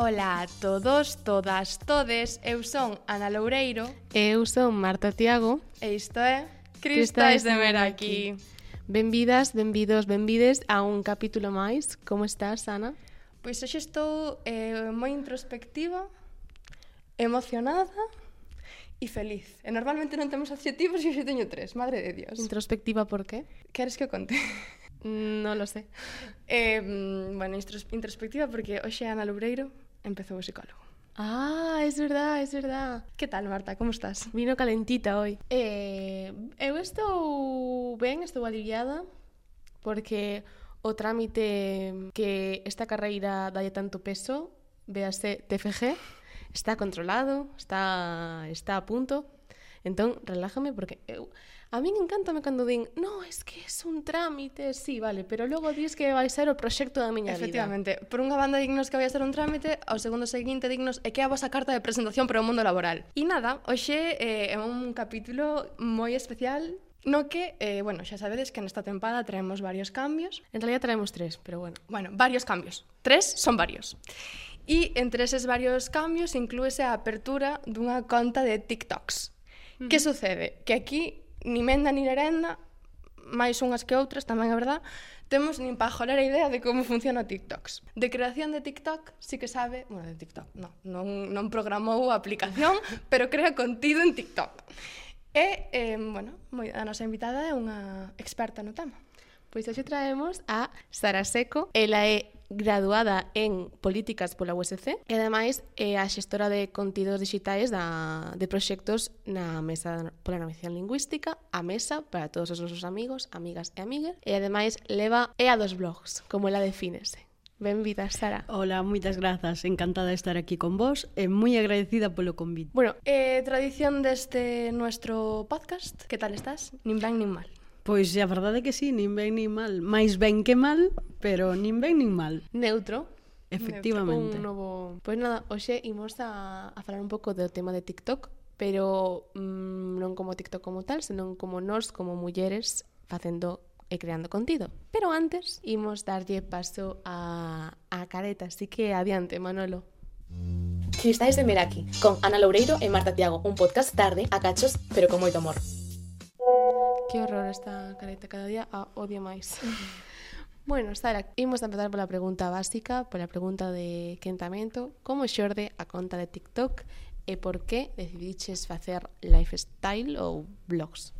Ola a todos, todas, todes. Eu son Ana Loureiro. Eu son Marta Tiago. E isto é Cristais de Mera aquí. Benvidas, benvidos, benvides a un capítulo máis. Como estás, Ana? Pois hoxe estou eh, moi introspectiva, emocionada e feliz. E normalmente non temos adxetivos e hoxe teño tres, madre de Dios. Introspectiva por qué? Queres que o conte? Non lo sé. Eh, bueno, introspectiva porque hoxe Ana Loureiro empezou o psicólogo. Ah, es verdad, es verdad. Que tal, Marta? Como estás? Vino calentita hoy. Eh, eu estou ben, estou aliviada, porque o trámite que esta carreira dalle tanto peso, véase TFG, está controlado, está, está a punto. Entón, relájame porque eu A min encántame cando din, no, es que é un trámite, sí, vale, pero logo dis que vai ser o proxecto da miña Efectivamente, vida. Efectivamente, por unha banda dignos que vai ser un trámite, ao segundo seguinte dignos é que é a vosa carta de presentación para o mundo laboral. E nada, hoxe eh, é un capítulo moi especial No que, eh, bueno, xa sabedes que nesta tempada traemos varios cambios. En realidad traemos tres, pero bueno. Bueno, varios cambios. Tres son varios. E entre eses varios cambios inclúese a apertura dunha conta de TikToks. Que sucede? Que aquí ni menda ni lerenda, máis unhas que outras, tamén é verdad, temos nin pajolera idea de como funciona TikToks. De creación de TikTok sí que sabe, bueno, de TikTok, no, non, non programou a aplicación, pero crea contido en TikTok. E, eh, bueno, moi, a nosa invitada é unha experta no tema. Pois hoxe traemos a Sara Seco, ela é graduada en Políticas pola USC e ademais é a xestora de contidos digitais da, de proxectos na Mesa pola Normalización Lingüística, a Mesa para todos os nosos amigos, amigas e amigues e ademais leva e a dos blogs, como ela defínese. Benvida, Sara. Hola, moitas grazas. Encantada de estar aquí con vos e moi agradecida polo convite. Bueno, eh, tradición deste nuestro podcast. Que tal estás? Nin ben, nin mal. Pois a verdade é que sí, nin ben nin mal. Máis ben que mal, pero nin ben nin mal. Neutro. Efectivamente. Neutro, un novo... Pois nada, hoxe imos a, a falar un pouco do tema de TikTok, pero mmm, non como TikTok como tal, senón como nós, como mulleres, facendo e creando contido. Pero antes, imos darlle paso a, a careta, así que adiante, Manolo. Cristais de Meraki, con Ana Loureiro e Marta Tiago, un podcast tarde, a cachos, pero con moito amor. Que horror esta careta, cada día a odio máis. bueno, Sara, imos a empezar pola pregunta básica, pola pregunta de quentamento. Como xorde a conta de TikTok e por que decidiches facer lifestyle ou blogs?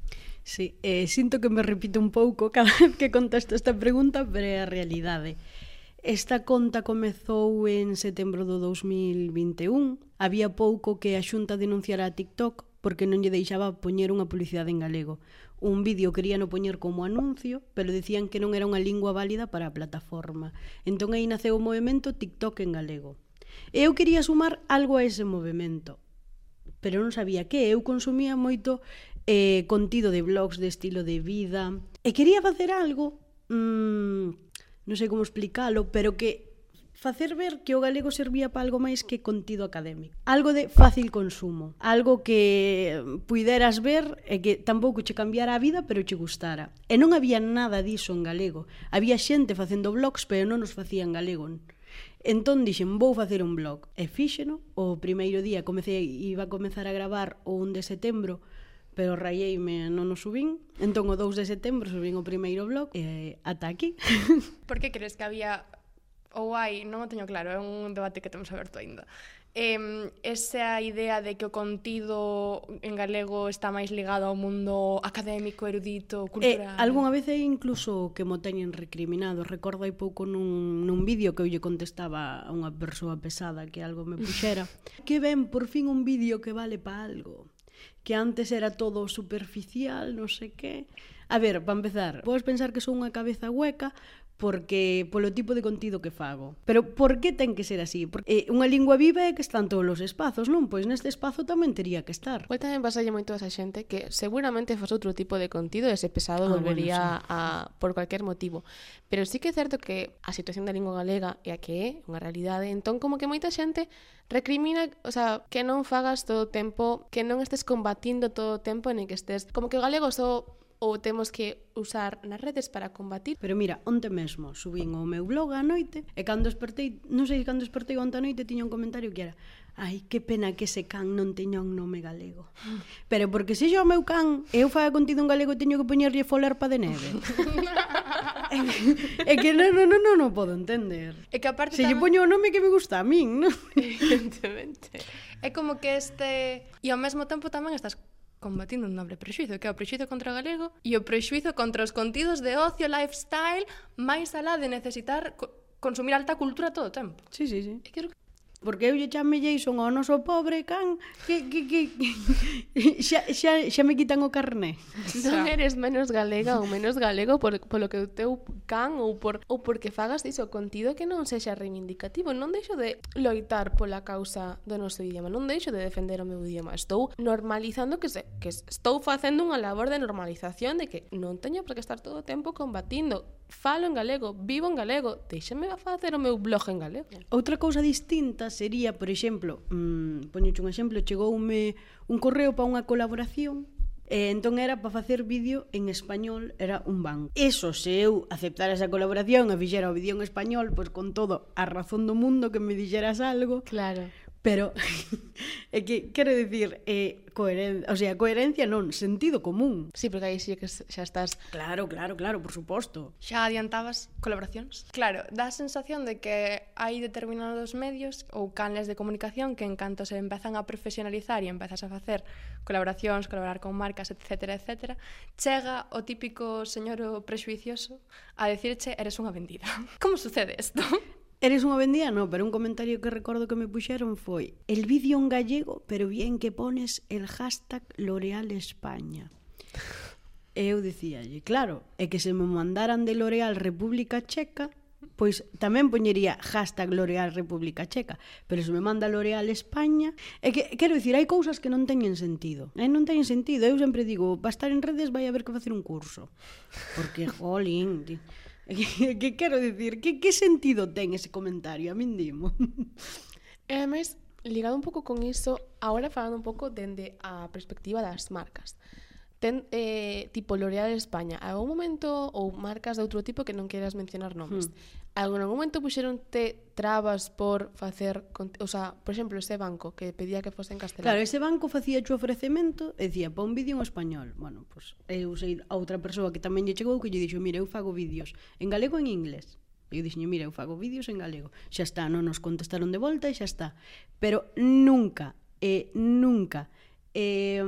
Sí, eh, sinto que me repito un pouco cada vez que contesto esta pregunta, pero é a realidade. Esta conta comezou en setembro do 2021. Había pouco que a Xunta denunciara a TikTok porque non lle deixaba poñer unha publicidade en galego un vídeo queríano poñer como anuncio, pero dicían que non era unha lingua válida para a plataforma. Entón aí naceu o movimento TikTok en galego. E eu quería sumar algo a ese movimento, pero non sabía que eu consumía moito eh, contido de blogs de estilo de vida e quería facer algo mmm, non sei como explicalo, pero que facer ver que o galego servía para algo máis que contido académico. Algo de fácil consumo, algo que puideras ver e que tampouco che cambiara a vida, pero che gustara. E non había nada diso en galego. Había xente facendo blogs, pero non os facían galego. Entón dixen, vou facer un blog. E fíxeno, o primeiro día comecei, iba a comezar a gravar o 1 de setembro, pero raieime non o subín. Entón o 2 de setembro subín o primeiro blog e ata aquí. Por que crees que había ou hai, non o teño claro, é un debate que temos aberto aínda. Eh, esa idea de que o contido en galego está máis ligado ao mundo académico, erudito, eh, cultural. Eh, algunha vez é incluso que mo teñen recriminado. Recordo hai pouco nun, nun vídeo que eu lle contestaba a unha persoa pesada que algo me puxera. que ben, por fin un vídeo que vale para algo. Que antes era todo superficial, non sei que. A ver, para empezar, podes pensar que son unha cabeza hueca, porque polo tipo de contido que fago. Pero por que ten que ser así? Porque eh, unha lingua viva é que están todos os espazos, non? Pois neste espazo tamén tería que estar. Pois tamén pasalle moito a esa xente que seguramente faz outro tipo de contido e ese pesado ah, volvería bueno, sí. a por cualquier motivo. Pero sí que é certo que a situación da lingua galega é a que é unha realidade, entón como que moita xente recrimina, o sea, que non fagas todo o tempo, que non estés combatindo todo o tempo en que estés... como que o galego só so ou temos que usar nas redes para combatir. Pero mira, onte mesmo subín o meu blog á noite e cando despertei, non sei cando despertei onte a noite tiña un comentario que era Ai, que pena que ese can non teña un nome galego. Pero porque se o meu can eu faga contido un galego teño que poñerlle folerpa de neve. é, que, non, non, non, non, non podo entender. É que aparte se tamén... lle poño o nome que me gusta a min, non? Evidentemente. É como que este... E ao mesmo tempo tamén estás combatindo un doble prexuizo, que é o prexuizo contra o galego e o prexuizo contra os contidos de ocio, lifestyle, máis alá de necesitar co consumir alta cultura todo o tempo. Sí, sí, sí. E creo que Porque eu lle chame Jason ao noso pobre can que, que, que, xa, xa, xa me quitan o carné. Non eres menos galega ou menos galego por, polo que o teu can ou por ou porque fagas iso contido que non sexa reivindicativo. Non deixo de loitar pola causa do noso idioma, non deixo de defender o meu idioma. Estou normalizando que, se, que estou facendo unha labor de normalización de que non teño por que estar todo o tempo combatindo falo en galego, vivo en galego, deixame a facer o meu blog en galego. Outra cousa distinta sería, por exemplo, mmm, poñoche un exemplo, chegoume un correo para unha colaboración E entón era para facer vídeo en español, era un ban. Eso, se eu aceptara esa colaboración e fixera o vídeo en español, pois con todo a razón do mundo que me dixeras algo. Claro. Pero é que quero dicir eh, coherencia, o sea, coherencia non, sentido común. Sí, porque aí sí que xa estás Claro, claro, claro, por suposto. Xa adiantabas colaboracións? Claro, dá a sensación de que hai determinados medios ou canles de comunicación que en canto se empezan a profesionalizar e empezas a facer colaboracións, colaborar con marcas, etc, etc, chega o típico señor prexuicioso a decirche eres unha vendida. Como sucede isto? Eres unha vendía, no, pero un comentario que recordo que me puxeron foi el vídeo en gallego, pero bien que pones el hashtag L'Oreal España. E eu dicíalle, claro, é que se me mandaran de L'Oreal República Checa, pois tamén poñería hashtag L'Oreal República Checa, pero se me manda L'Oreal España, é que, quero dicir, hai cousas que non teñen sentido. Eh, non teñen sentido, eu sempre digo, para estar en redes vai haber que facer un curso. Porque, jolín, que quero dicir, que, que sentido ten ese comentario? A min dimo. E ademais, ligado un pouco con iso, agora falando un pouco dende a perspectiva das marcas ten eh, tipo L'Oreal España. Algún momento ou marcas de outro tipo que non queiras mencionar nomes. Hmm. Algún momento puxeron te trabas por facer, o sea, por exemplo, ese banco que pedía que fose en castelán. Claro, ese banco facía o ofrecemento e dicía, "Pon vídeo en español". Bueno, pois pues, eu sei a outra persoa que tamén lle chegou que lle dixo, "Mira, eu fago vídeos en galego e en inglés". Eu dixen, mira, eu fago vídeos en galego. Xa está, non nos contestaron de volta e xa está. Pero nunca, e eh, nunca eh,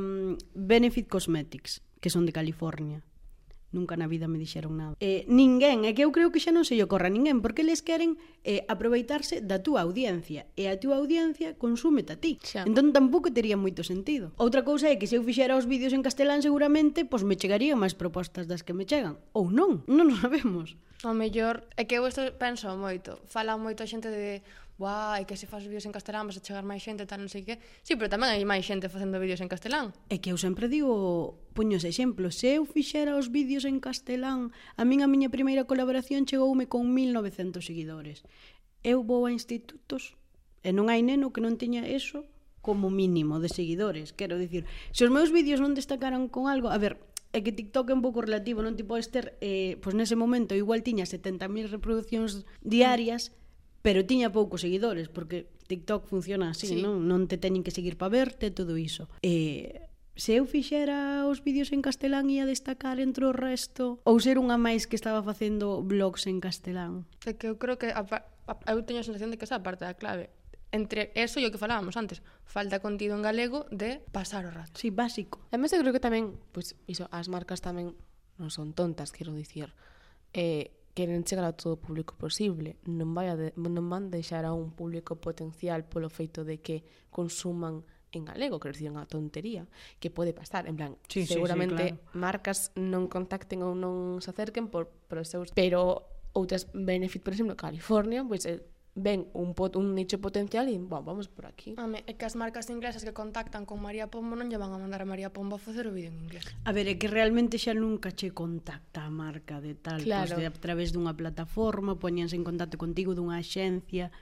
Benefit Cosmetics, que son de California. Nunca na vida me dixeron nada. Eh, ninguén, é que eu creo que xa non se lle corra a ninguén, porque eles queren eh, aproveitarse da túa audiencia, e a túa audiencia consume a ti. Xa. Entón tampouco tería moito sentido. Outra cousa é que se eu fixera os vídeos en castelán seguramente, pois me chegarían máis propostas das que me chegan. Ou non, non o sabemos. O mellor é que eu isto penso moito. Fala moito a xente de guai, que se faz vídeos en castelán vas a chegar máis xente, tal, non sei que. Sí, pero tamén hai máis xente facendo vídeos en castelán. É que eu sempre digo, poño ese exemplo, se eu fixera os vídeos en castelán, a min a miña primeira colaboración chegoume con 1900 seguidores. Eu vou a institutos e non hai neno que non teña eso como mínimo de seguidores. Quero dicir, se os meus vídeos non destacaran con algo, a ver, é que TikTok é un pouco relativo, non Tipo, Esther, eh, pois nese momento igual tiña 70.000 reproduccións diarias, pero tiña poucos seguidores, porque TikTok funciona así, sí. non? Non te teñen que seguir para verte, todo iso. E se eu fixera os vídeos en castelán ia destacar entre o resto ou ser unha máis que estaba facendo blogs en castelán? É que eu creo que a, a, eu teño a sensación de que esa parte da clave entre eso e o que falábamos antes, falta contido en galego de pasar o rato. Sí, básico. Además, eu creo que tamén, pois, pues, iso, as marcas tamén non son tontas, quero dicir. Eh, queren chegar a todo o público posible. Non, vai a de, non van deixar a un público potencial polo feito de que consuman en galego, quero dicir, unha tontería que pode pasar, en plan, sí, seguramente sí, sí, claro. marcas non contacten ou non se acerquen por, por os seus, pero outras benefit, por exemplo, California, pois pues, ven un, pot, un nicho potencial e bon, vamos por aquí. Home, é que as marcas inglesas que contactan con María Pombo non lle van a mandar a María Pombo a facer o vídeo en inglés. A ver, é que realmente xa nunca che contacta a marca de tal, pois, claro. pois de, a través dunha plataforma, poñanse en contacto contigo dunha axencia,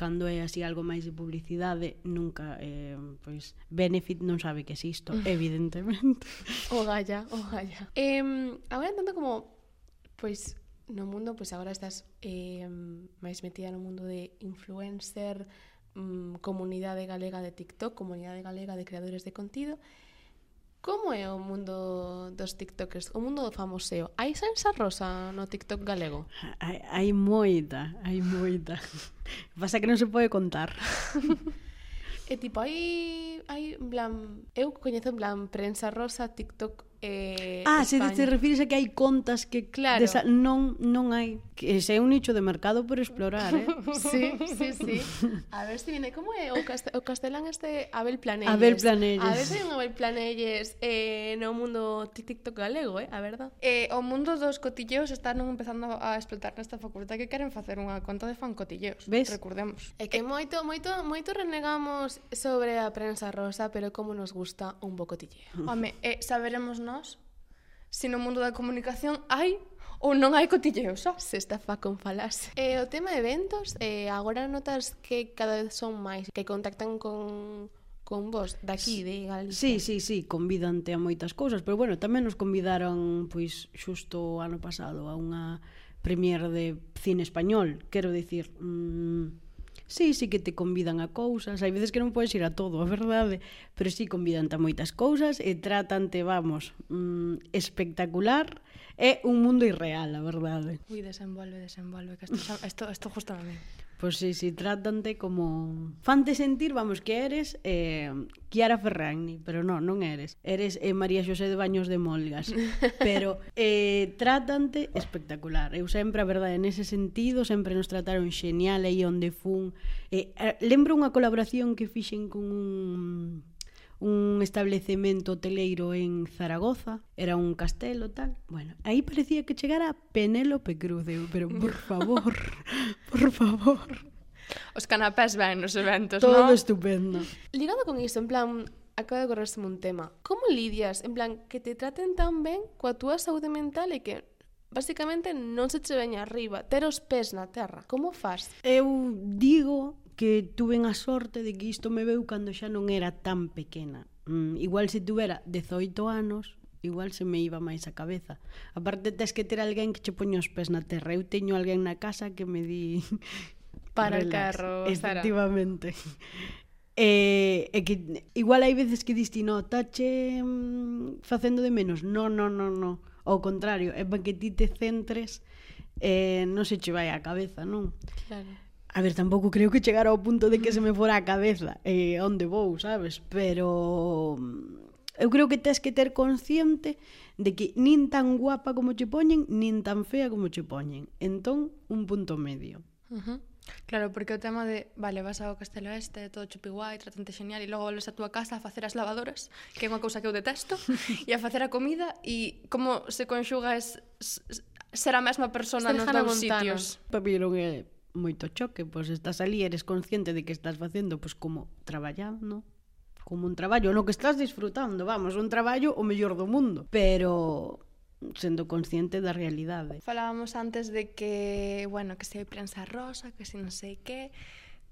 cando é así algo máis de publicidade, nunca eh, pois Benefit non sabe que existo, evidentemente. o galla, o galla. Eh, agora tanto como pois no mundo, pois agora estás eh, máis metida no mundo de influencer, mm, comunidade galega de TikTok, comunidade galega de creadores de contido. Como é o mundo dos tiktokers? O mundo do famoseo. Hai salsa rosa no tiktok galego? Hai, hai moita, hai moita. Pasa que non se pode contar. e tipo, hai, hai en plan, eu coñezo en plan prensa rosa, tiktok eh, Ah, España. se te refires a que hai contas que claro. desa, non non hai que ese é un nicho de mercado por explorar, eh? sí, sí, sí. A ver se si viene como é o, castel, o castelán este Abel Planelles. Abel Planelles. A ver se si un Abel Planelles eh, no mundo TikTok galego, eh, a verdad. Eh, o mundo dos cotilleos está non empezando a explotar nesta facultad que queren facer unha conta de fan cotilleos, ¿Ves? recordemos. É que eh, moito moito moito renegamos sobre a prensa rosa, pero como nos gusta un bocotilleo. Home, eh, saberemos non nós se no mundo da comunicación hai ou non hai cotilleo, xa? Se estafa con falase. Eh, o tema de eventos, eh, agora notas que cada vez son máis, que contactan con con vos daqui de Galicia. Sí, sí, sí, convidante a moitas cousas, pero bueno, tamén nos convidaron pois xusto o ano pasado a unha premier de cine español, quero dicir, mmm, sí, sí que te convidan a cousas, hai veces que non podes ir a todo, a verdade, pero sí convidan a moitas cousas e trátante, vamos, mm, espectacular, é un mundo irreal, a verdade. Ui, desenvolve, desenvolve, que isto, isto, isto justo a mí. Pois pues, sí, sí, trátante como... Fante sentir, vamos, que eres eh, Chiara Ferragni, pero non, non eres. Eres eh, María Xosé de Baños de Molgas. Pero eh, trátante espectacular. Eu sempre, a verdade, nese sentido, sempre nos trataron xenial aí onde fun. Eh, eh lembro unha colaboración que fixen con un un establecemento hoteleiro en Zaragoza, era un castelo tal. Bueno, aí parecía que chegara Penélope Cruz, eu, pero por favor, por favor. Os canapés ven nos eventos, Todo no? estupendo. Ligado con isto, en plan, acaba de correrse un tema. Como lidias, en plan, que te traten tan ben coa túa saúde mental e que basicamente non se che veña arriba, ter os pés na terra. Como faz? Eu digo que tuven a sorte de que isto me veu cando xa non era tan pequena. Mm, igual se tuvera 18 anos, igual se me iba máis a cabeza. Aparte, tes que ter alguén que che poña os pés na terra. Eu teño alguén na casa que me di... Para Relax. el carro, Efectivamente. E, e que igual hai veces que diste, no, tache mm, facendo de menos. No, no, no, no. Ao contrario, é para que ti te centres eh, non se che vai a cabeza, non? Claro. A ver, tampouco creo que chegara ao punto de que se me fora a cabeza eh, onde vou, sabes? Pero mm, eu creo que tens que ter consciente de que nin tan guapa como che poñen, nin tan fea como che poñen. Entón, un punto medio. Uh -huh. Claro, porque o tema de, vale, vas ao Castelo Este, todo chupi guai, tratante genial, e logo volves a túa casa a facer as lavadoras, que é unha cousa que eu detesto, e a facer a comida, e como se conxuga es, es, ser a mesma persona nos dous sitios. Para mí non é moito choque, pois estás ali, eres consciente de que estás facendo pois como traballando, como un traballo, no que estás disfrutando, vamos, un traballo o mellor do mundo, pero sendo consciente da realidade. Falábamos antes de que, bueno, que se hai prensa rosa, que se non sei que,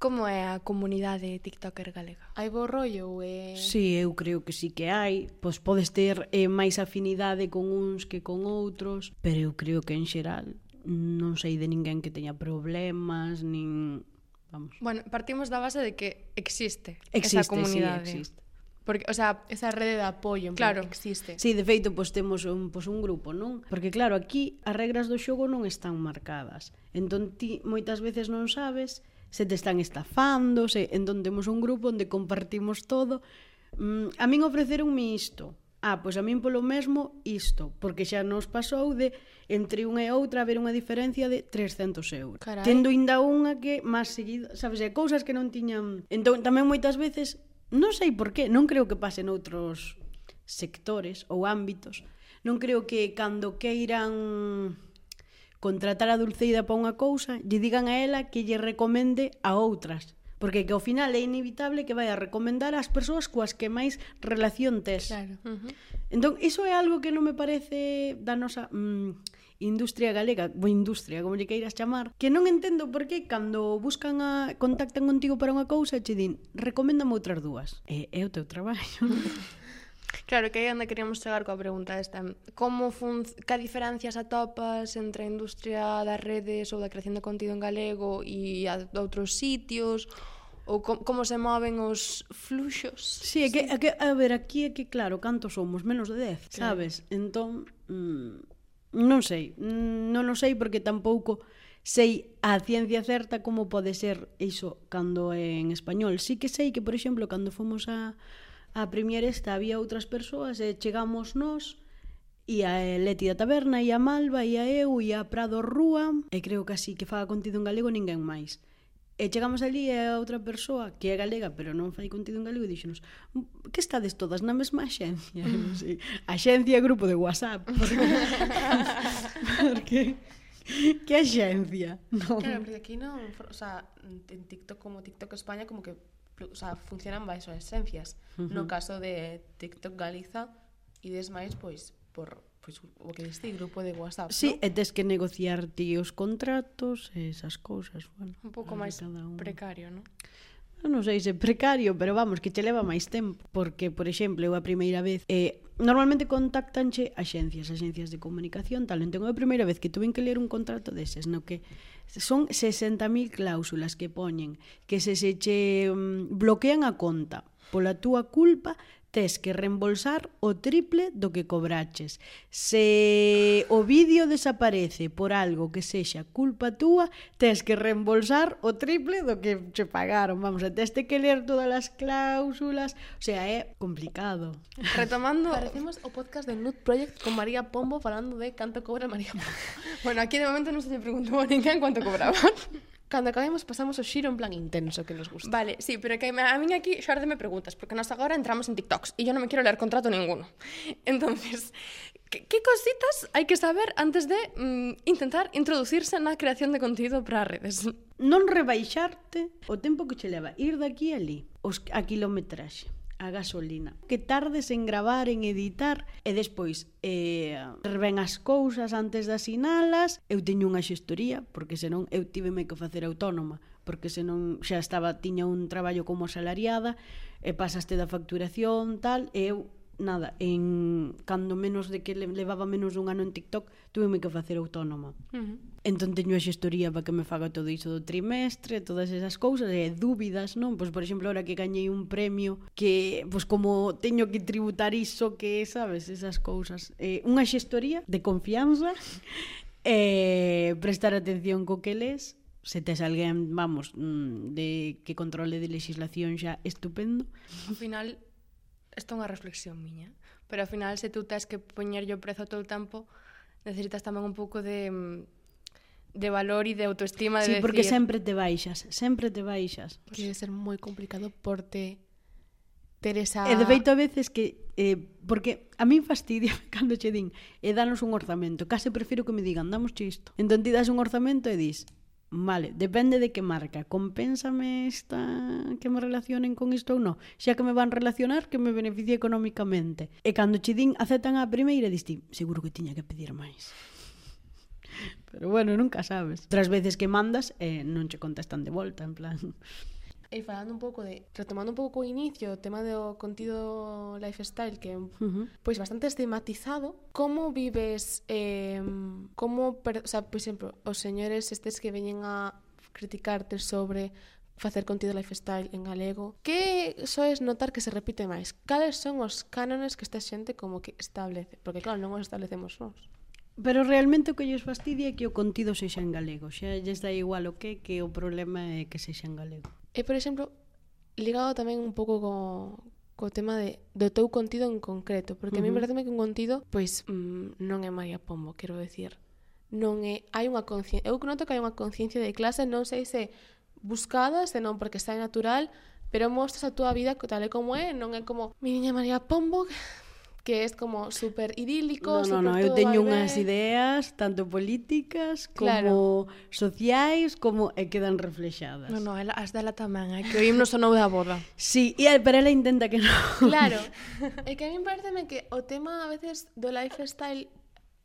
Como é a comunidade tiktoker galega? Hai bo rollo ou é... Sí, eu creo que sí que hai. Pois podes ter eh, máis afinidade con uns que con outros, pero eu creo que en xeral non sei de ninguén que teña problemas, nin... Vamos. Bueno, partimos da base de que existe, existe esa comunidade. Sí, existe. Porque, o sea, esa rede de apoio en claro. existe. Sí, de feito, pois temos un, pois un grupo, non? Porque claro, aquí as regras do xogo non están marcadas. Entón ti moitas veces non sabes se te están estafando, se entón temos un grupo onde compartimos todo. Mm, a min ofreceron mi isto, ah, pois a min polo mesmo isto, porque xa nos pasou de entre unha e outra haber unha diferencia de 300 euros. Carai. Tendo inda unha que máis seguida, sabes, e cousas que non tiñan... Entón, tamén moitas veces, non sei por qué, non creo que pasen outros sectores ou ámbitos, non creo que cando queiran contratar a Dulceida para unha cousa, lle digan a ela que lle recomende a outras Porque que ao final é inevitable que vai a recomendar ás persoas coas que máis relación tes. Claro. Uh -huh. Entón, iso é algo que non me parece da nosa... Mm, industria galega, ou industria, como lle queiras chamar, que non entendo por que cando buscan a contactan contigo para unha cousa, che din, recoméndame outras dúas. É, é o teu traballo. Claro, que aí onde queríamos chegar coa pregunta esta. Como fun... Que diferencias atopas entre a industria das redes ou da creación de contido en galego e a outros sitios? Ou com, como se moven os fluxos? Sí, é que, é que, a ver, aquí é que, claro, cantos somos? Menos de 10, sí. sabes? Entón, mm, non sei. Non o sei porque tampouco sei a ciencia certa como pode ser iso cando é en español. Sí que sei que, por exemplo, cando fomos a a Premier esta había outras persoas e chegamos nós e a Leti da Taberna, e a Malva, e a eu, e a Prado Rúa, e creo que así que faga contido en galego ninguén máis. E chegamos ali e a outra persoa que é galega, pero non fai contido en galego, e dixenos, que estades todas na mesma axencia? Mm. Sí. Axencia grupo de WhatsApp. Porque... porque... Que axencia? Non. Claro, porque aquí non, o sea, en TikTok como TikTok España como que o sea, funcionan baixo esencias. Uh -huh. No caso de TikTok Galiza e desmais pois por pois o que diste grupo de WhatsApp. Sí, ¿no? e tes que negociar ti os contratos e esas cousas, bueno. Un pouco máis precario, non? Non sei se precario, pero vamos, que te leva máis tempo, porque por exemplo, eu a primeira vez eh normalmente contactanche axencias, axencias de comunicación, tal. Entón, a primeira vez que tuven que ler un contrato deses, no que son 60.000 cláusulas que poñen que se se che mm, bloquean a conta pola túa culpa tes que reembolsar o triple do que cobraches. Se o vídeo desaparece por algo que sexa culpa túa, tes que reembolsar o triple do que che pagaron. Vamos, tes que ler todas as cláusulas, o sea, é complicado. Retomando, parecemos o podcast de Nude Project con María Pombo falando de canto cobra María Pombo. bueno, aquí de momento non se lle preguntou a ninguén canto cobraban. cando acabemos pasamos o xiro en plan intenso que nos gusta. Vale, sí, pero que a min aquí xardeme me preguntas, porque nós agora entramos en TikToks e yo non me quero ler contrato ninguno. Entonces, que, que cositas hai que saber antes de mm, intentar introducirse na creación de contido para redes? Non rebaixarte o tempo que che leva ir daqui a ali, os, a kilometraxe a gasolina. Que tardes en gravar, en editar, e despois eh, ven as cousas antes de asinalas, eu teño unha xestoría, porque senón eu tiveme que facer autónoma, porque senón xa estaba, tiña un traballo como asalariada, e pasaste da facturación, tal, e eu nada, en cando menos de que levaba menos dun ano en TikTok, tuveme que facer autónoma. Uh -huh. Entón teño a xestoría para que me faga todo iso do trimestre, todas esas cousas, e dúbidas, non? Pois, por exemplo, ahora que gañei un premio, que, pois, como teño que tributar iso que, sabes, esas cousas. Eh, unha xestoría de confianza, eh, prestar atención co que les, se tes alguén, vamos, mm, de que controle de legislación xa estupendo. Ao final, Isto é unha reflexión miña. Pero ao final, se tú tens que poñerlle o prezo todo o tempo, necesitas tamén un pouco de mm, de valor e de autoestima de sí, decir... porque sempre te baixas, sempre te baixas. Debe ser moi complicado por te ter esa... E de feito a veces que... Eh, porque a mí fastidia cando che din e danos un orzamento. Case prefiro que me digan, damos isto. Entón ti das un orzamento e dis, Vale, depende de que marca. Compénsame esta que me relacionen con isto ou non? Xa que me van relacionar, que me beneficie económicamente. E cando che din aceptan a primeira, diste, seguro que tiña que pedir máis. Pero bueno, nunca sabes. Tras veces que mandas, eh, non che contestan de volta, en plan... E falando un pouco de, retomando un pouco o inicio, o tema do contido lifestyle que é uh -huh. pois bastante estigmatizado, como vives eh como, per, o sea, por exemplo, os señores estes que veñen a criticarte sobre facer contido lifestyle en galego. Que soes notar que se repite máis? Cales son os cánones que esta xente como que establece? Porque claro, non os establecemos nós. Pero realmente o que lles fastidia é que o contido sexa en galego. Xa lles dá igual o que, que o problema é que sexa en galego. E, por exemplo, ligado tamén un pouco co, co tema de, do teu contido en concreto, porque uh -huh. a mí parece que un contido, pois, mm, non é María Pombo, quero decir. Non é, hai unha conciencia, eu noto que hai unha conciencia de clase, non sei se buscada, se non porque está natural, pero mostras a túa vida tal e como é, non é como, mi niña María Pombo, que é como super idílico. No, super no, no, eu teño unhas ideas tanto políticas como claro. sociais como e quedan reflexadas. No, no, ela, as dela tamén, é que o himno sonou da boda. Sí, e el, pero ela intenta que non. Claro, é que a mí pareceme que o tema a veces do lifestyle,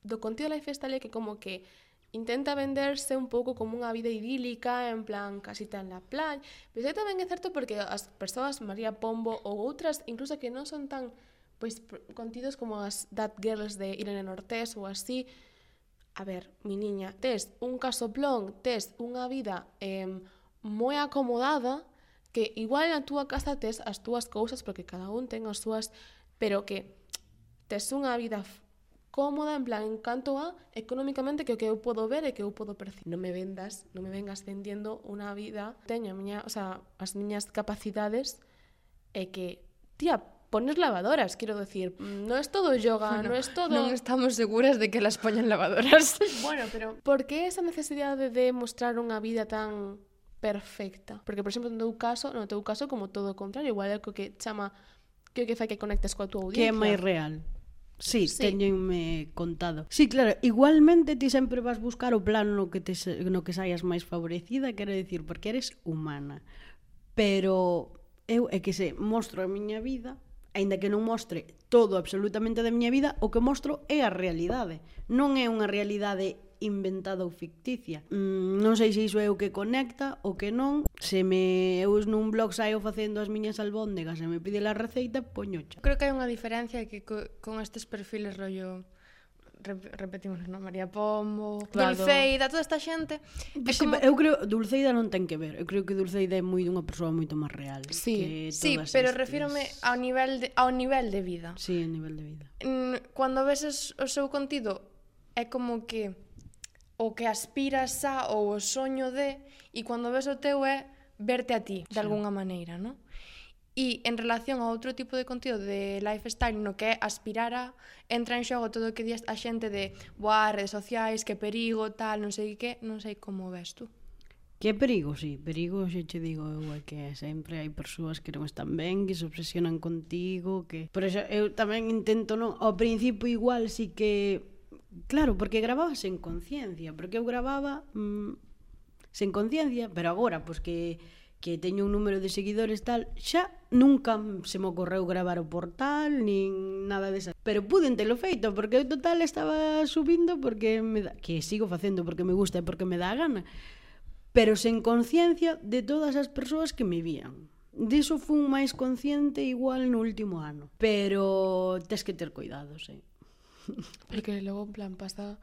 do contido lifestyle é que como que intenta venderse un pouco como unha vida idílica, en plan casita en la playa, pero tamén é certo porque as persoas María Pombo ou outras, incluso que non son tan pois contidos como as That Girls de Irene Nortés ou así. A ver, mi niña, tes un casoplón, tes unha vida eh, moi acomodada, que igual na túa casa tes as túas cousas, porque cada un ten as súas, pero que tes unha vida cómoda en plan en canto a económicamente que o que eu podo ver e que eu podo percibir. Non me vendas, non me vengas vendiendo unha vida, teño a miña, o sea, as miñas capacidades e que, tía, pones lavadoras, quiero decir, no es todo yoga, bueno, no es todo... No estamos seguras de que las ponen lavadoras. bueno, pero ¿por qué esa necesidad de mostrar unha vida tan perfecta? Porque, por exemplo, no teu caso, no teu caso como todo o contrario, igual é o que chama que o que fai que conectes coa tua audiencia. Que é máis real. Sí, sí. teñenme contado. Sí, claro, igualmente ti sempre vas buscar o plano no que te no que saias máis favorecida, quero dicir, porque eres humana. Pero eu é que se mostro a miña vida aínda que non mostre todo absolutamente da miña vida, o que mostro é a realidade. Non é unha realidade inventada ou ficticia. Mm, non sei se iso é o que conecta ou que non. Se me eu nun blog saio facendo as miñas albóndegas e me pide a receita, poño. Creo que hai unha diferencia que co, con estes perfiles rollo repetimos, non? María Pombo, claro. Dulceida, toda esta xente. Pues, como... Eu creo, Dulceida non ten que ver. Eu creo que Dulceida é moi dunha persoa moito máis real. Sí, que sí pero estes... refírome ao nivel, de, ao nivel de vida. Sí, ao nivel de vida. Cando ves o seu contido, é como que o que aspiras a ou o soño de, e cando ves o teu é verte a ti, de sí. algunha maneira, non? E en relación a outro tipo de contido de lifestyle no que é aspirar a entra en xogo todo o que días a xente de boa, redes sociais, que perigo, tal, non sei que, non sei como ves tú. Que perigo, sí, perigo, xe che digo eu é que sempre hai persoas que non están ben, que se obsesionan contigo, que... Por eso eu tamén intento non... Ao principio igual sí que... Claro, porque grababa en conciencia, porque eu grababa mmm, sen conciencia, pero agora, pois que que teño un número de seguidores tal, xa nunca se me ocorreu gravar o portal nin nada desa. Pero puden telo feito porque eu total estaba subindo porque me da, que sigo facendo porque me gusta e porque me dá a gana, pero sen conciencia de todas as persoas que me vían. Diso fun máis consciente igual no último ano, pero tes que ter cuidados, eh. Porque logo en plan pasa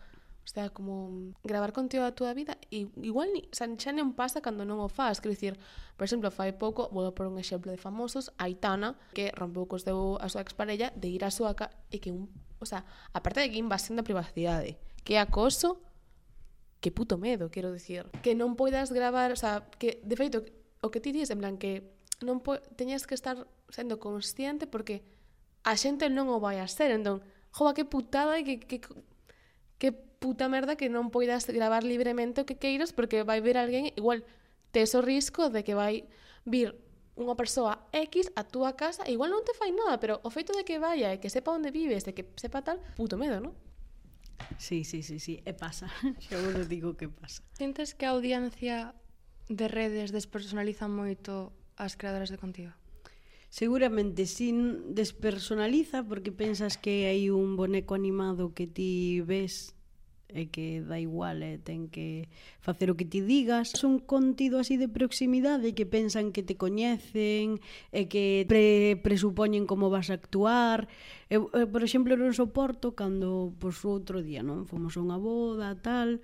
O sea, como gravar contigo a túa vida e igual ni, xa, xa non pasa cando non o faz, quero dicir, por exemplo, fai pouco, vou por un exemplo de famosos, Aitana, que rompeu cos deu a súa exparella de ir á súa ca e que un, o sea, aparte de que invasión da privacidade, que acoso, que puto medo, quero dicir, que non poidas gravar, o sea, que de feito o que ti dis en plan que non po teñas que estar sendo consciente porque a xente non o vai a ser, entón, joa, que putada e que, que, que puta merda que non poidas gravar libremente o que queiras porque vai ver alguén igual tes o risco de que vai vir unha persoa X a túa casa, igual non te fai nada, pero o feito de que vaya e que sepa onde vives, de que sepa tal, puto medo, non? Sí, sí, sí, sí, e pasa. Xa vos digo que pasa. Sientes que a audiencia de redes despersonaliza moito as creadoras de contigo? Seguramente sin despersonaliza porque pensas que hai un boneco animado que ti ves é que dá igual, eh, ten que facer o que ti digas. Son contido así de proximidade que pensan que te coñecen e que pre presupoñen como vas a actuar. Eu, eu por exemplo, non soporto cando pois outro día, non, fomos a unha boda, tal,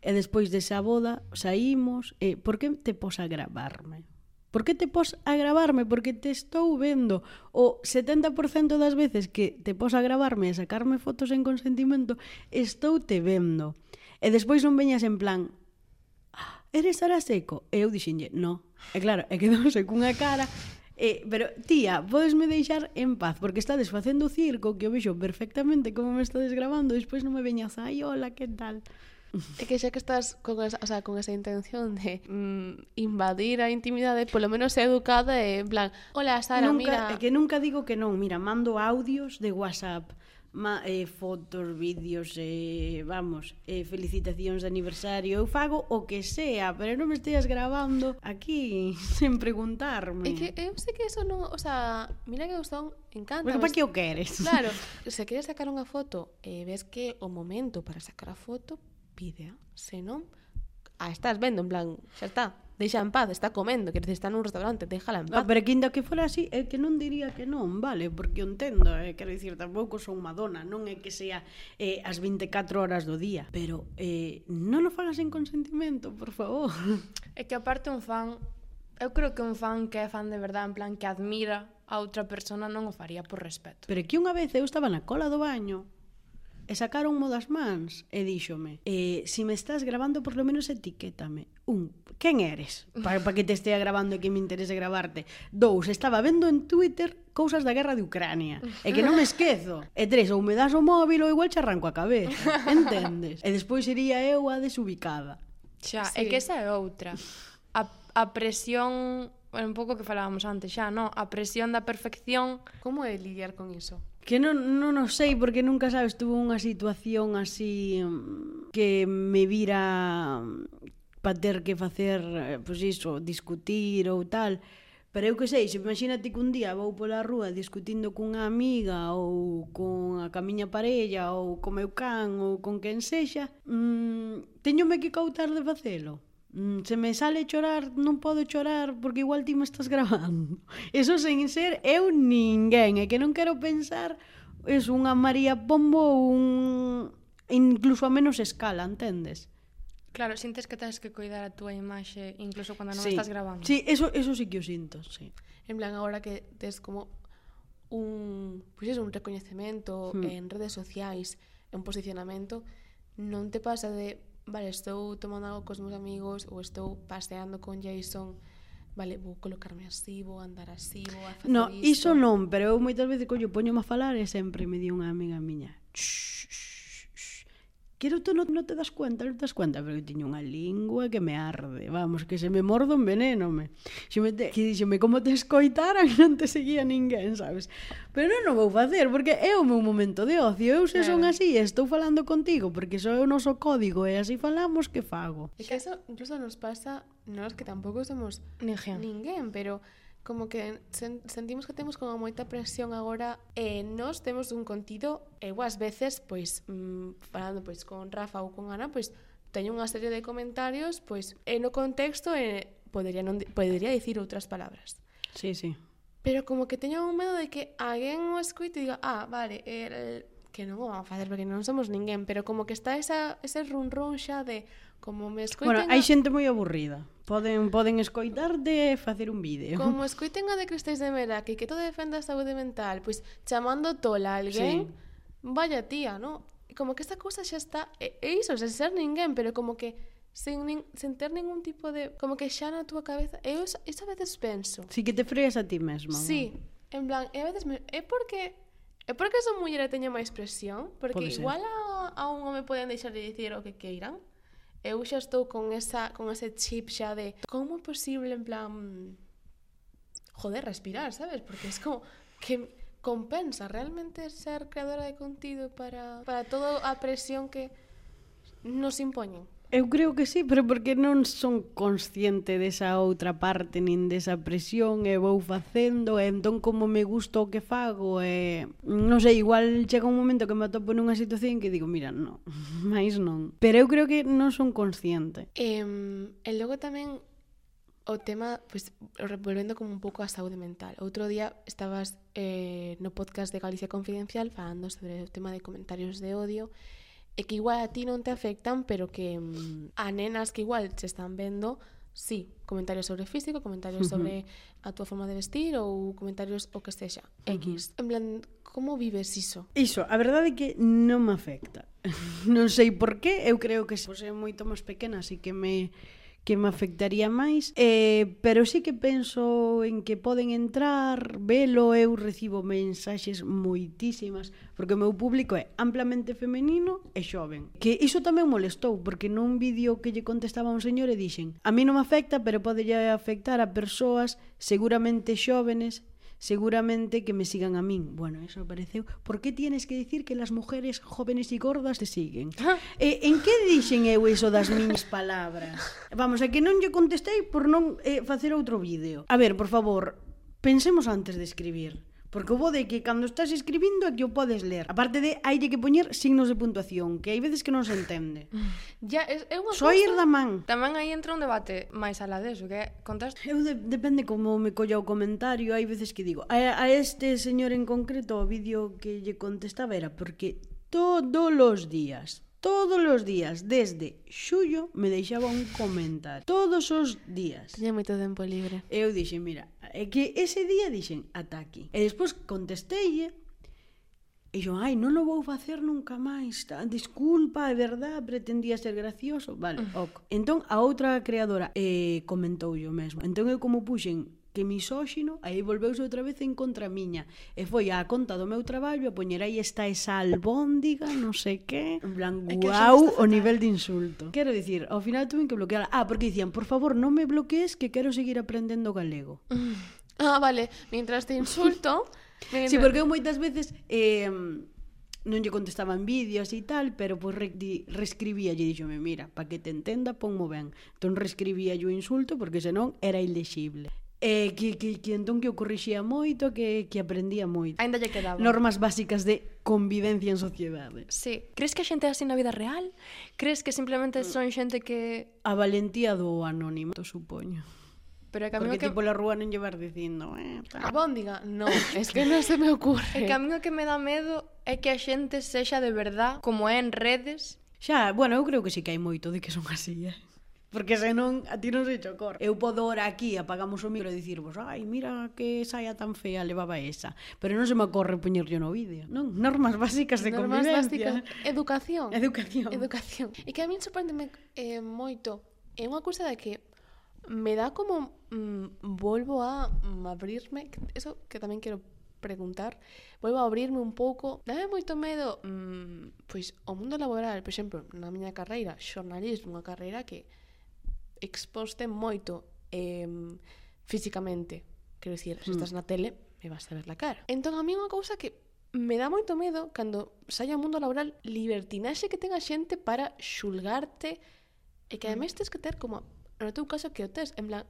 e despois desa boda saímos, e por que te pos a gravarme? Por que te pos a gravarme? Porque te estou vendo. O 70% das veces que te pos a gravarme e sacarme fotos en consentimento, estou te vendo. E despois non veñas en plan, ah, eres Sara Seco? E eu dixenlle, no. E claro, e quedouse cunha cara Eh, pero, tía, podesme deixar en paz, porque estades facendo circo, que o vexo perfectamente como me estades gravando, e despois non me veñas, ai, hola, que tal? É que xa que estás con esa, o sea, con esa intención de mm, invadir a intimidade, polo menos é educada e en plan, hola Sara, nunca, mira... Eh, que nunca digo que non, mira, mando audios de WhatsApp ma, eh, fotos, vídeos, eh, vamos, eh, felicitacións de aniversario. Eu fago o que sea, pero non me esteas grabando aquí sen preguntarme. É que eu sei que eso non, o sea, mira que eu son encanta. Bueno, para que o queres? Claro, se queres sacar unha foto e eh, ves que o momento para sacar a foto pide, senón a estás vendo, en plan, xa está, deixa en paz, está comendo, quer dizer, está nun restaurante, déjala en paz. Pero que inda que fora así, é que non diría que non, vale, porque entendo, eh, quero dicir, tampouco son Madonna, non é que sea eh, as 24 horas do día, pero eh, non o fagas en consentimento, por favor. É que aparte un fan, eu creo que un fan que é fan de verdade, en plan, que admira a outra persona non o faría por respeto. Pero que unha vez eu estaba na cola do baño E sacaron mo das mans e díxome, eh, si me estás grabando, por lo menos etiquétame. Un, quen eres? Para pa que te estea grabando e que me interese grabarte. Dous, estaba vendo en Twitter cousas da guerra de Ucrania e que non me esquezo. E tres, ou me das o móvil ou igual che arranco a cabeza. Entendes? E despois iría eu a desubicada. Xa, sí. é que esa é outra. A, a presión, un pouco que falábamos antes xa, non? A presión da perfección. Como é lidiar con iso? Que non, non o sei, porque nunca, sabes, tuve unha situación así mm, que me vira mm, para ter que facer, pois iso, discutir ou tal. Pero eu que sei, se imagínate que un día vou pola rúa discutindo cunha amiga ou con a camiña parella ou co meu can ou con quen sexa, mmm, teñome que cautar de facelo mm, se me sale chorar, non podo chorar porque igual ti me estás grabando. Eso sen ser eu ninguén, é que non quero pensar es unha María Pombo un incluso a menos escala, entendes? Claro, sintes que tens que cuidar a túa imaxe incluso cando non sí. estás grabando. Sí, eso, eso sí que o sinto, sí. En plan, agora que tes como un, pois pues eso, un recoñecemento hmm. en redes sociais, un posicionamento, non te pasa de vale, estou tomando algo cos meus amigos ou estou paseando con Jason, vale, vou colocarme así, vou andar así, vou a facer no, isto. iso non, pero eu moitas veces coño poño a falar e sempre me di unha amiga miña. Shh, shh, Quero tú non no te das cuenta, non te das cuenta, pero que tiño unha lingua que me arde, vamos, que se me mordo un veneno, me. Se me te, que dixeme como te escoitaran, non te seguía ninguén, sabes? Pero non o vou facer, porque é o meu momento de ocio, eu se claro. son así, estou falando contigo, porque só é o noso código e así falamos, que fago? É que eso incluso nos pasa, nós que tampouco somos ninguén, ninguén pero como que sen sentimos que temos como moita presión agora e nós temos un contido e eu ás veces, pois, mm, falando pois con Rafa ou con Ana, pois teño unha serie de comentarios, pois, e no contexto e podería non podería dicir outras palabras. Sí, sí. Pero como que teño un medo de que alguén o escuite e diga, ah, vale, el, que non o van facer porque non somos ninguén, pero como que está esa, ese run-run xa de como me escoiten... Bueno, hai xente moi aburrida. Poden, poden escoitarte de facer un vídeo. Como escoiten a de Cristais de Mera, que que todo defende a saúde mental, pois chamando tola a alguén, sí. vaya tía, no? Como que esta cousa xa está... E, e iso, sen ser ninguén, pero como que sen, nin, sen ter ningún tipo de... Como que xa na túa cabeza... Eu iso a veces penso. Si sí que te freas a ti mesma. Sí, ¿no? en plan, e a veces... Me, é porque É porque esa muller teña máis presión? Porque Pode igual a, a un home poden deixar de dicir o que queiran. Eu xa estou con esa con ese chip xa de como é posible en plan joder, respirar, sabes? Porque es como que compensa realmente ser creadora de contido para, para toda a presión que nos impoñen. Eu creo que sí, pero porque non son consciente desa outra parte nin desa presión e vou facendo e entón como me gusta o que fago e non sei, igual chega un momento que me atopo nunha situación que digo, mira, non, máis non. Pero eu creo que non son consciente. Eh, e logo tamén o tema, pues, volvendo como un pouco a saúde mental. Outro día estabas eh, no podcast de Galicia Confidencial falando sobre o tema de comentarios de odio e e que igual a ti non te afectan, pero que mm, a nenas que igual se están vendo sí, comentarios sobre físico, comentarios uh -huh. sobre a túa forma de vestir ou comentarios o que sexa, X. Uh -huh. En plan, como vives iso? Iso, a verdade é que non me afecta. non sei por qué, eu creo que se pois, é moito máis pequena, así que me que me afectaría máis eh, pero sí que penso en que poden entrar velo, eu recibo mensaxes moitísimas porque o meu público é amplamente femenino e xoven. Que iso tamén molestou porque nun vídeo que lle contestaba un señor e dixen a mí non me afecta pero pode lle afectar a persoas seguramente xóvenes seguramente que me sigan a min. Bueno, eso apareceu. Por que tienes que dicir que las mujeres jóvenes y gordas te siguen? eh, en que dixen eu iso das miñas palabras? Vamos, a que non lle contestei por non eh, facer outro vídeo. A ver, por favor, pensemos antes de escribir. Porque o bo de que cando estás escribindo é que o podes ler. A parte de hai que poñer signos de puntuación, que hai veces que non se entende. Ya, é, é unha Só ir da man. Tamén aí entra un debate máis alá deso, que contas... Eu de, depende como me colla o comentario, hai veces que digo, a, a este señor en concreto o vídeo que lle contestaba era porque todos os días todos os días desde xullo me deixaba un comentario. Todos os días. Tiña moito tempo libre. Eu dixe, mira, É que ese día dixen, ata aquí. E despois contestei E yo, ai, non o vou facer nunca máis. Disculpa, é verdad, pretendía ser gracioso. Vale, mm. ok. Entón, a outra creadora eh, comentou yo mesmo. Entón, eu como puxen que misóxino, aí volveuse outra vez en contra miña. E foi á conta do meu traballo a poñer aí está esa albóndiga, non sei que, en plan, guau, o nivel de insulto. Quero dicir, ao final tuve que bloquear. Ah, porque dicían, por favor, non me bloquees que quero seguir aprendendo galego. Ah, vale, mientras te insulto... mientras... Sí, porque eu moitas veces... Eh, non lle contestaban vídeos e tal, pero pois re, di, reescribía e dixome, mira, para que te entenda, ponmo ben. Entón reescribía o insulto porque senón era ilexible. Eh, que, que, que entón que eu corrixía moito, que, que aprendía moito. Ainda lle quedaba. Normas básicas de convivencia en sociedade. Sí. Crees que a xente é así na vida real? Crees que simplemente mm. son xente que... A valentía do anónimo, supoño. Pero é que a Porque que... tipo la rúa non llevar dicindo eh, tal. A bóndiga? No, es que non se me ocurre É que a mí o que me dá medo é que a xente sexa de verdad Como é en redes Xa, bueno, eu creo que sí que hai moito de que son así eh? Porque senón a ti non se cho cor. Eu podo ora aquí, apagamos o micro e dicirvos, ai, mira que saia tan fea levaba esa. Pero non se me ocorre poñerlle no vídeo. Non, normas básicas de normas convivencia. Básicas. Educación. Educación. Educación. E que a min sorprendeme eh, moito. É unha cousa de que me dá como mm, volvo a mm, abrirme, eso que tamén quero preguntar, volvo a abrirme un pouco. Dame moito medo, mm, pois o mundo laboral, por exemplo, na miña carreira, xornalismo, unha carreira que exposte moito eh, físicamente. Quero dicir, se mm. estás na tele, me vas a ver la cara. Entón, a mí unha cousa que me dá moito medo cando saia ao mundo laboral libertinaxe que ten a xente para xulgarte e que mm. ademais tens que ter como no teu caso que o tes en plan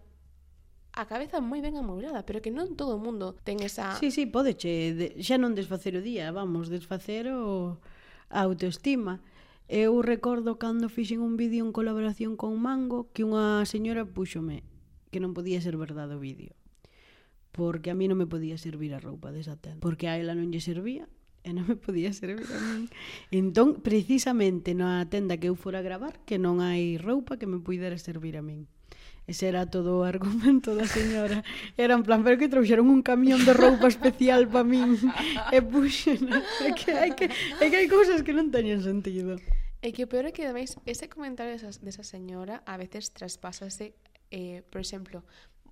a cabeza moi ben amourada, pero que non todo o mundo ten esa... Sí, sí, podeche, de, xa non desfacer o día, vamos, desfacer o a autoestima. Eu recordo cando fixen un vídeo en colaboración con Mango que unha señora púxome que non podía ser verdade o vídeo. Porque a mí non me podía servir a roupa desa tenda. Porque a ela non lle servía e non me podía servir a min. Entón, precisamente na tenda que eu fora a gravar, que non hai roupa que me puidera servir a min. Ese era todo o argumento da señora. Era en plan, pero que trouxeron un camión de roupa especial para min e puxen. É que hai, que, é que hai cousas que non teñen sentido. E que o peor é que, ademais, ese comentario desa, desa señora a veces traspásase, eh, por exemplo,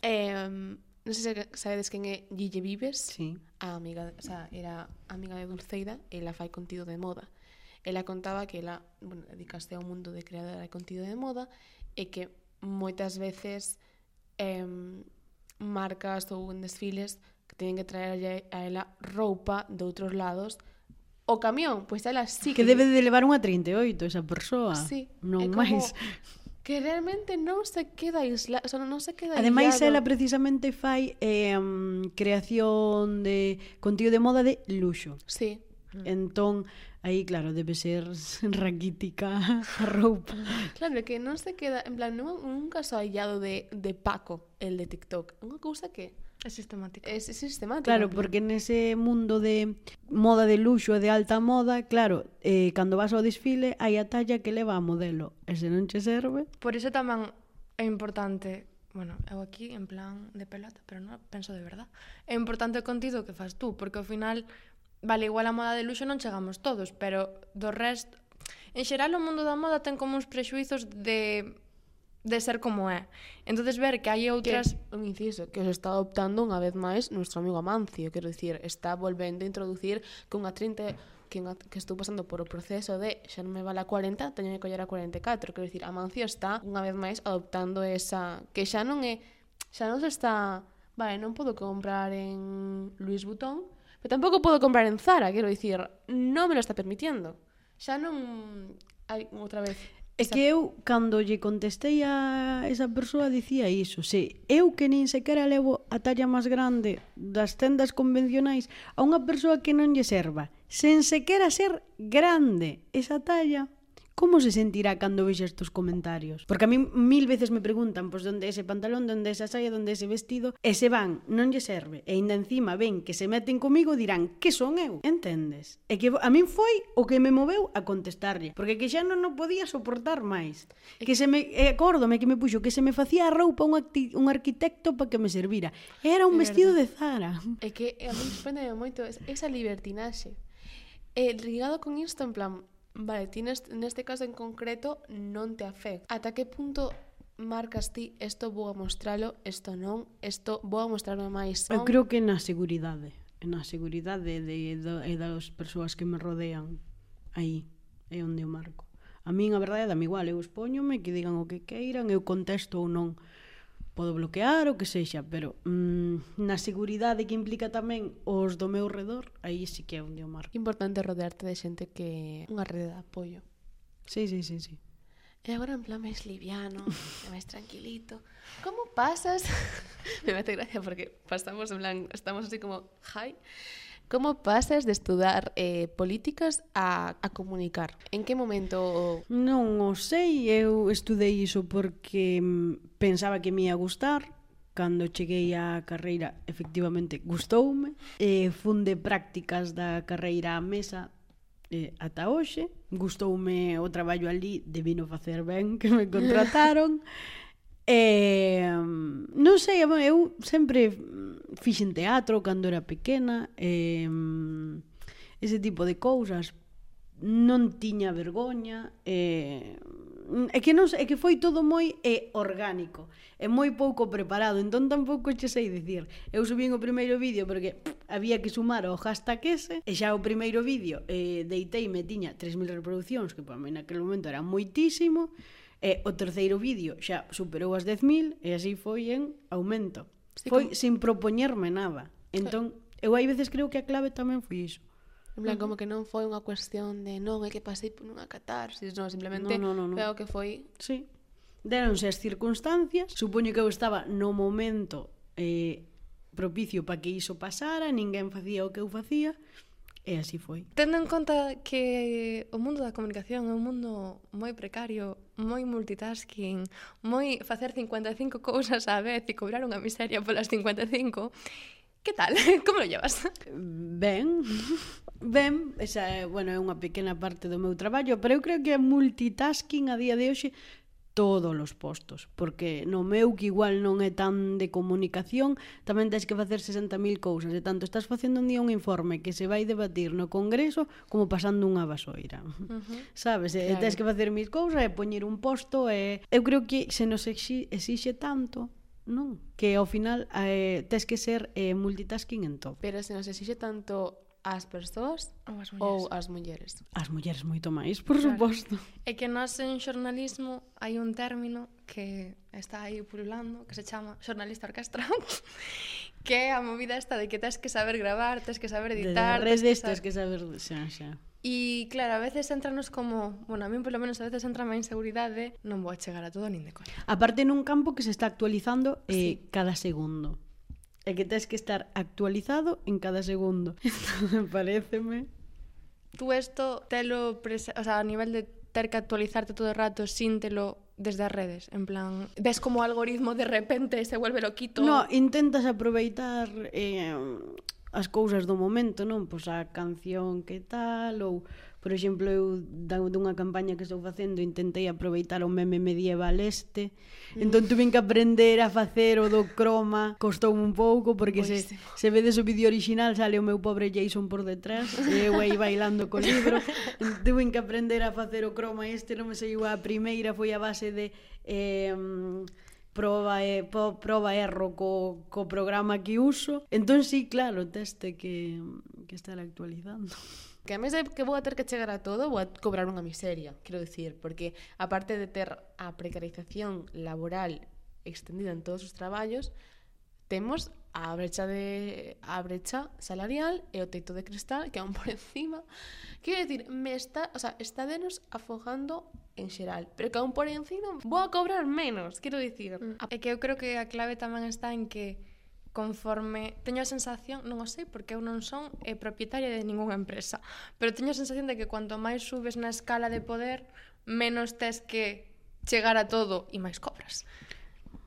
eh, non sei se sabedes quen é Guille Vives, sí. a amiga, o sea, era amiga de Dulceida, e la fai contido de moda. Ela contaba que ela, bueno, dedicaste ao mundo de creadora de contido de moda, e que moitas veces eh, marcas ou en desfiles que teñen que traer a ela roupa de outros lados o camión, pois ela sí que... Que debe de levar unha 38 esa persoa, sí, non máis. Que realmente non se queda isla, o sea, non se queda Ademais, aislado. ela precisamente fai eh, creación de contido de moda de luxo. Sí. Mm. Entón, aí, claro, debe ser raquítica a roupa. Claro, que non se queda... En plan, non, un caso aillado de, de Paco, el de TikTok. Unha cousa que... É sistemática. É sistemática. Claro, porque nese mundo de moda de luxo e de alta moda, claro, eh, cando vas ao desfile, hai a talla que leva a modelo. E se non che serve... Por iso tamén é importante bueno, eu aquí en plan de pelota, pero non penso de verdad. É importante o contido que fas tú, porque ao final Vale, igual a moda de luxo non chegamos todos, pero do resto... En xeral, o mundo da moda ten como uns prexuizos de de ser como é. Entonces ver que hai outras... Que, un inciso, que os está adoptando unha vez máis nuestro amigo Amancio, quero dicir, está volvendo a introducir que unha 30 que, unha, que estou pasando por o proceso de xa non me vale a 40, teño que coller a 44, quero dicir, Amancio está unha vez máis adoptando esa... que xa non é... xa non se está... Vale, non podo comprar en Luis Butón, Pero tampouco podo comprar en Zara, quero dicir, non me lo está permitiendo. Xa non hai outra vez. É que eu, cando lle contestei a esa persoa, dicía iso. Se eu que nin sequera levo a talla máis grande das tendas convencionais a unha persoa que non lle serva, sen sequera ser grande esa talla, como se sentirá cando vexa estos comentarios? Porque a mí mil veces me preguntan, pois, pues, onde ese pantalón, onde é esa saia, onde é ese vestido, e se van, non lle serve, e ainda encima ven que se meten comigo dirán, que son eu? Entendes? E que a min foi o que me moveu a contestarlle, porque que xa non, non podía soportar máis. Que se me, e acórdome que me puxo que se me facía a roupa un, acti, un arquitecto para que me servira. Era un é vestido verdad. de Zara. É que a mí sorprende moito esa libertinaxe. E ligado con isto, en plan, Vale, ti neste, neste caso en concreto non te afecta. Ata que punto marcas ti isto vou a mostralo, isto non, isto vou a mostrarme máis. Son... Eh, eu creo que na seguridade, na seguridade de, de, de das persoas que me rodean aí é onde eu marco. A min a verdade dame igual, eu expóñome que digan o que queiran, eu contesto ou non podo bloquear o que sexa, pero mm, na seguridade que implica tamén os do meu redor, aí sí que é onde o marco. Importante rodearte de xente que unha rede de apoio. Sí, sí, sí, sí. E agora en plan máis liviano, máis tranquilito. Como pasas? Me mete gracia porque pasamos en plan, estamos así como high Como pasas de estudar eh, políticas a, a comunicar? En que momento? Non o sei, eu estudei iso porque mm, pensaba que me ia gustar, cando cheguei á carreira efectivamente gustoume e fun de prácticas da carreira á mesa eh, ata hoxe gustoume o traballo ali de vino facer ben que me contrataron E, non sei, eu sempre fixen teatro cando era pequena, e, ese tipo de cousas, non tiña vergoña, e, é que non é que foi todo moi é orgánico, é moi pouco preparado, entón tampouco che sei dicir. Eu subín o primeiro vídeo porque pff, había que sumar o hashtag ese, e xa o primeiro vídeo eh, deitei me tiña 3000 reproducións, que para mí naquele momento era moitísimo, e E o terceiro vídeo xa superou as 10.000 e así foi en aumento. Sí, foi como... sin propoñerme nada. Entón, eu hai veces creo que a clave tamén foi iso. En plan, como que non foi unha cuestión de non, é que pasei por unha catarsis, non, simplemente no, no, no, no. foi o que foi. Sí. Deronse as circunstancias, supoño que eu estaba no momento eh, propicio para que iso pasara, ninguén facía o que eu facía, E así foi. Tendo en conta que o mundo da comunicación é un mundo moi precario, moi multitasking, moi facer 55 cousas á vez e cobrar unha miseria polas 55, que tal? Como lo llevas? Ben. Ben, esa é, bueno, é unha pequena parte do meu traballo, pero eu creo que multitasking a día de hoxe todos os postos, porque no meu que igual non é tan de comunicación, tamén tens que facer 60.000 cousas, e tanto estás facendo un día un informe que se vai debatir no Congreso como pasando unha vasoira. Uh -huh. Sabes, claro. e tens que facer mil cousas e poñer un posto e eu creo que se nos exixe tanto non, que ao final eh, tens que ser eh, multitasking en todo. Pero se nos exixe tanto ás persoas ou as? Ou as mulleres? As mulleres moito máis, por claro. suposto. É que nós en xornalismo hai un término que está aí pululando que se chama xornalista orquestra, que é a movida esta de que tens que saber gravar, tens que saber editar... De redes tens que saber... Xa, xa. E claro, a veces entranos como, bueno, a mí polo menos a veces entra má inseguridade, non vou a chegar a todo nin de coña. Aparte nun campo que se está actualizando eh, sí. cada segundo. É que tens que estar actualizado en cada segundo. Entón, pareceme... Tú esto telo o sea, a nivel de ter que actualizarte todo o rato sin telo desde as redes, en plan, ves como o algoritmo de repente se vuelve loquito. No, intentas aproveitar eh, as cousas do momento, non? Pois a canción que tal ou Por exemplo, eu da, dunha campaña que estou facendo intentei aproveitar o meme medieval este. Mm. Entón tuve que aprender a facer o do croma. Costou un pouco porque se, pois se vedes o vídeo original sale o meu pobre Jason por detrás e eu aí bailando co libro. Tuve que aprender a facer o croma este, non me sei a primeira foi a base de eh, proba e po, proba erro co, co programa que uso. Entón sí, claro, teste que que estar actualizando que a mesa que vou a ter que chegar a todo, vou a cobrar unha miseria, quero dicir, porque aparte de ter a precarización laboral extendida en todos os traballos, temos a brecha de a brecha salarial e o teito de cristal que aún por encima, quero dicir, me está, o sea, está denos afogando en xeral, pero que aún por encima vou a cobrar menos, quero dicir. É mm. que eu creo que a clave tamén está en que conforme teño a sensación, non o sei porque eu non son eh, propietaria de ningunha empresa, pero teño a sensación de que cuanto máis subes na escala de poder, menos tes que chegar a todo e máis cobras.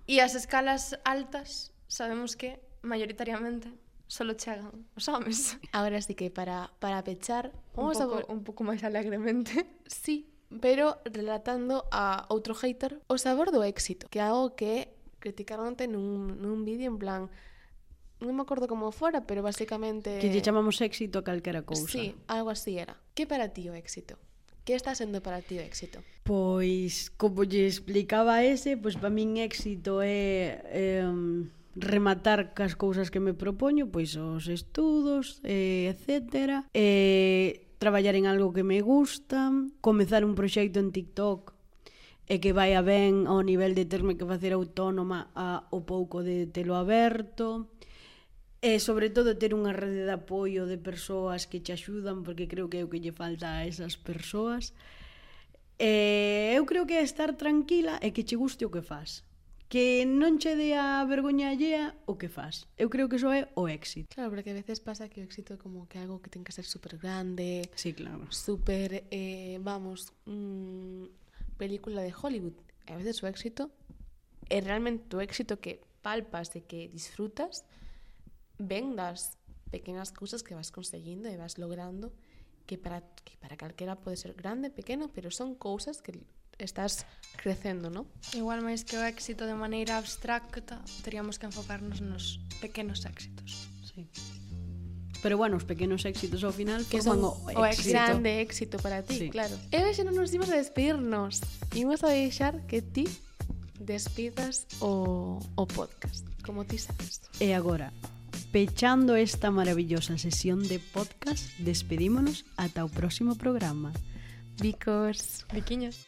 E as escalas altas sabemos que maioritariamente solo chegan os homes. Agora sí que para, para pechar... Vamos un pouco, a... un pouco máis alegremente. Sí, pero relatando a outro hater o sabor do éxito, que é algo que criticaronte nun, nun vídeo en plan non me acordo como fora, pero basicamente... Que lle chamamos éxito a calquera cousa. Sí, algo así era. Que para ti o éxito? Que está sendo para ti o éxito? Pois, como lle explicaba ese, pois para min éxito é eh, rematar cas cousas que me propoño, pois os estudos, eh, etc. Eh, traballar en algo que me gusta, comezar un proxecto en TikTok e que vai a ben ao nivel de terme que facer autónoma a, o pouco de telo aberto, E sobre todo ter unha rede de apoio de persoas que te axudan, porque creo que é o que lle falta a esas persoas. E eu creo que é estar tranquila e que che guste o que faz. Que non che dé a vergoña allea o que faz. Eu creo que iso é o éxito. Claro, porque a veces pasa que o éxito é como que algo que ten que ser super grande. Sí, claro. Super, eh, vamos, mm, película de Hollywood. E a veces o éxito é realmente o éxito que palpas, e que disfrutas, ven das pequenas cousas que vas conseguindo e vas logrando que para que para calquera pode ser grande, pequeno, pero son cousas que estás crecendo, non? Igual máis que o éxito de maneira abstracta, teríamos que enfocarnos nos pequenos éxitos. Sí. Pero bueno, os pequenos éxitos ao final que son o, éxito. o éxito. grande éxito para ti, sí. claro. E hoxe non nos dimos a despedirnos. Imos a deixar que ti despidas o, o podcast, como ti sabes. E agora, pechando esta maravillosa sesión de podcast, despedímonos ata o próximo programa. Bicos. Biquiños.